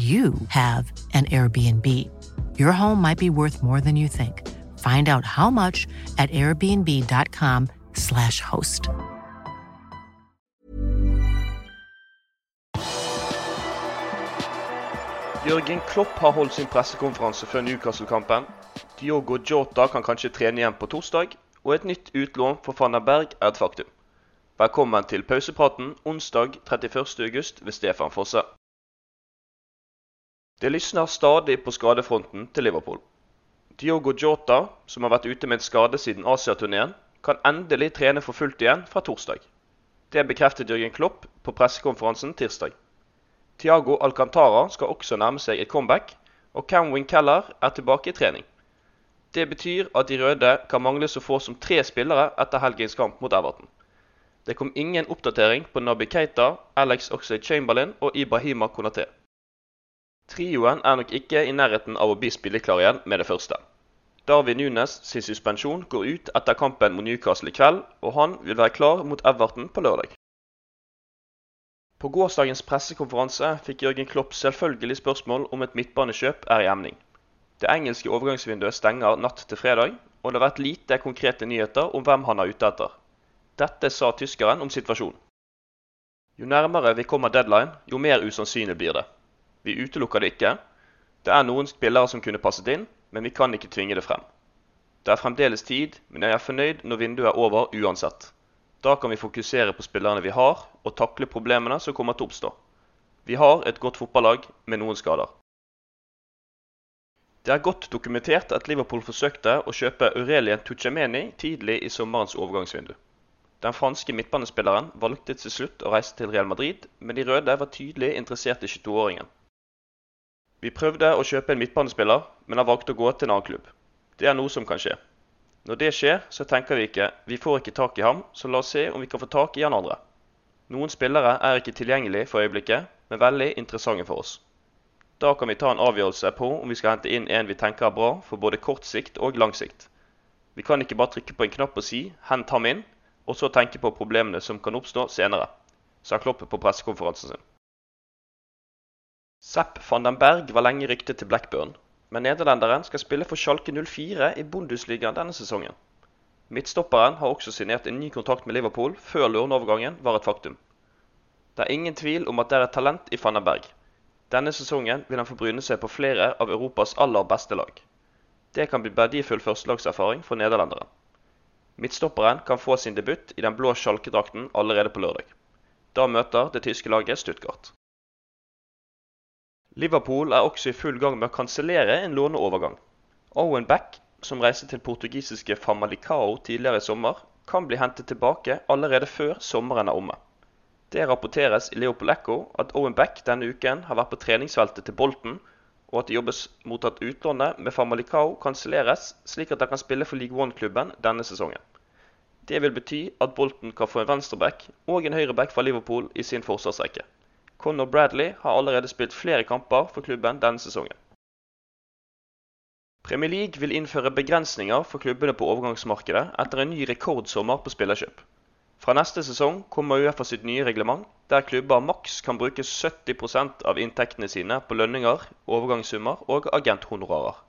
you have an Airbnb. Your home might be worth more than you think. Find out how much at airbnb.com/slash host. Jørgen Klopp har holdt sin pressekonferanse før Newcastle-kampen. Diogo Jota kan kanskje trene igjen på torsdag, og et nytt utlån for der Berg er et faktum. Velkommen til pausepraten onsdag 31.8 ved Stefan Fosse. Det lysner stadig på skadefronten til Liverpool. Diogo Jota, som har vært ute med en skade siden Asiaturneen, kan endelig trene for fullt igjen fra torsdag. Det bekreftet Jørgen Klopp på pressekonferansen tirsdag. Thiago Alcantara skal også nærme seg et comeback, og Cam Keller er tilbake i trening. Det betyr at de røde kan mangle så få som tre spillere etter helgens kamp mot Everton. Det kom ingen oppdatering på Naby Keita, Alex Oxlade-Chamberlain og Ibrahima Konaté. Trioen er nok ikke i nærheten av å bli spilleklar igjen med det første. Darwin Nunes sin suspensjon går ut etter kampen mot Newcastle i kveld, og han vil være klar mot Everton på lørdag. På gårsdagens pressekonferanse fikk Jørgen Klopp selvfølgelig spørsmål om et midtbanekjøp er i emning. Det engelske overgangsvinduet stenger natt til fredag, og det har vært lite konkrete nyheter om hvem han er ute etter. Dette sa tyskeren om situasjonen. Jo nærmere vi kommer deadline, jo mer usannsynlig blir det. Vi utelukker det ikke. Det er noen spillere som kunne passet inn, men vi kan ikke tvinge det frem. Det er fremdeles tid, men jeg er fornøyd når vinduet er over uansett. Da kan vi fokusere på spillerne vi har, og takle problemene som kommer til å oppstå. Vi har et godt fotballag med noen skader. Det er godt dokumentert at Liverpool forsøkte å kjøpe Aurelien Tuchemeni tidlig i sommerens overgangsvindu. Den franske midtbanespilleren valgte til slutt å reise til Real Madrid, men de røde var tydelig interessert i 22-åringen. Vi prøvde å kjøpe en midtbanespiller, men han valgte å gå til en annen klubb. Det er noe som kan skje. Når det skjer, så tenker vi ikke vi får ikke tak i ham, så la oss se om vi kan få tak i han andre. Noen spillere er ikke tilgjengelig for øyeblikket, men veldig interessante for oss. Da kan vi ta en avgjørelse på om vi skal hente inn en vi tenker er bra for både kort sikt og lang sikt. Vi kan ikke bare trykke på en knapp og si 'hent ham inn', og så tenke på problemene som kan oppstå senere, sa Klopp på pressekonferansen sin. Sepp van den Berg var lenge ryktet til Blackburn, men nederlenderen skal spille for Schalke 04 i Bundesligaen denne sesongen. Midtstopperen har også signert en ny kontrakt med Liverpool før låneovergangen var et faktum. Det er ingen tvil om at det er et talent i van den Berg. Denne sesongen vil han få bryne seg på flere av Europas aller beste lag. Det kan bli verdifull førstelagserfaring for nederlenderen. Midtstopperen kan få sin debut i den blå sjalkedrakten allerede på lørdag. Da møter det tyske laget Stuttgart. Liverpool er også i full gang med å kansellere en låneovergang. Owen Beck, som reiste til portugisiske Famalicao tidligere i sommer, kan bli hentet tilbake allerede før sommeren er omme. Det rapporteres i Leopold Echo at Owen Beck denne uken har vært på treningsfeltet til Bolten, og at det jobbes mot at utlånet med Famalicao kanselleres, slik at han kan spille for League One-klubben denne sesongen. Det vil bety at Bolten kan få en venstreback og en høyreback fra Liverpool i sin forsvarsrekke. Conor Bradley har allerede spilt flere kamper for klubben denne sesongen. Premier League vil innføre begrensninger for klubbene på overgangsmarkedet etter en ny rekordsommer på spillerkjøp. Fra neste sesong kommer Uefa sitt nye reglement, der klubber maks kan bruke 70% av inntektene sine på lønninger, overgangssummer og agenthonorarer.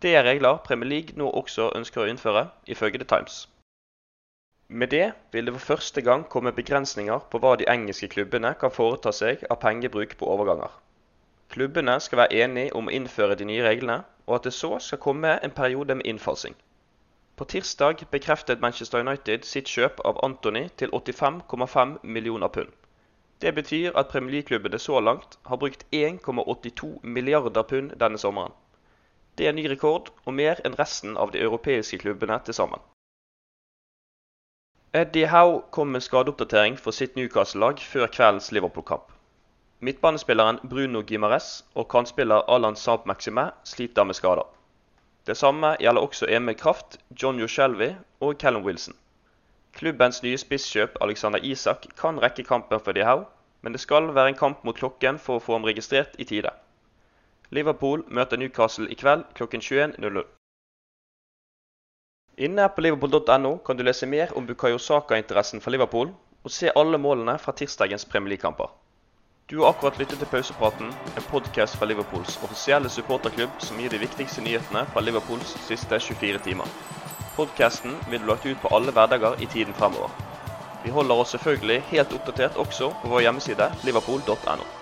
Det er regler Premier League nå også ønsker å innføre, ifølge The Times. Med det vil det for første gang komme begrensninger på hva de engelske klubbene kan foreta seg av pengebruk på overganger. Klubbene skal være enige om å innføre de nye reglene, og at det så skal komme en periode med innfasing. På tirsdag bekreftet Manchester United sitt kjøp av Anthony til 85,5 millioner pund. Det betyr at Premier League-klubbene så langt har brukt 1,82 milliarder pund denne sommeren. Det er ny rekord, og mer enn resten av de europeiske klubbene til sammen. Eddie Howe kom med skadeoppdatering for sitt Newcastle-lag før kveldens Liverpool-kamp. Midtbanespilleren Bruno Gimares og kantspiller Alan Saab Maxime sliter med skader. Det samme gjelder også Emil Kraft, John Shelby og Callum Wilson. Klubbens nye spisskjøp Alexander Isak kan rekke kampen for De Howe, men det skal være en kamp mot klokken for å få ham registrert i tide. Liverpool møter Newcastle i kveld klokken 21.00. Inne på liverpool.no kan du lese mer om Bukayo Saka-interessen for Liverpool, og se alle målene fra tirsdagens Premier League-kamper. Du har akkurat lyttet til Pausepraten, en podkast fra Liverpools offisielle supporterklubb som gir de viktigste nyhetene fra Liverpools siste 24 timer. Podkasten vil bli lagt ut på alle hverdager i tiden fremover. Vi holder oss selvfølgelig helt oppdatert også på vår hjemmeside liverpool.no.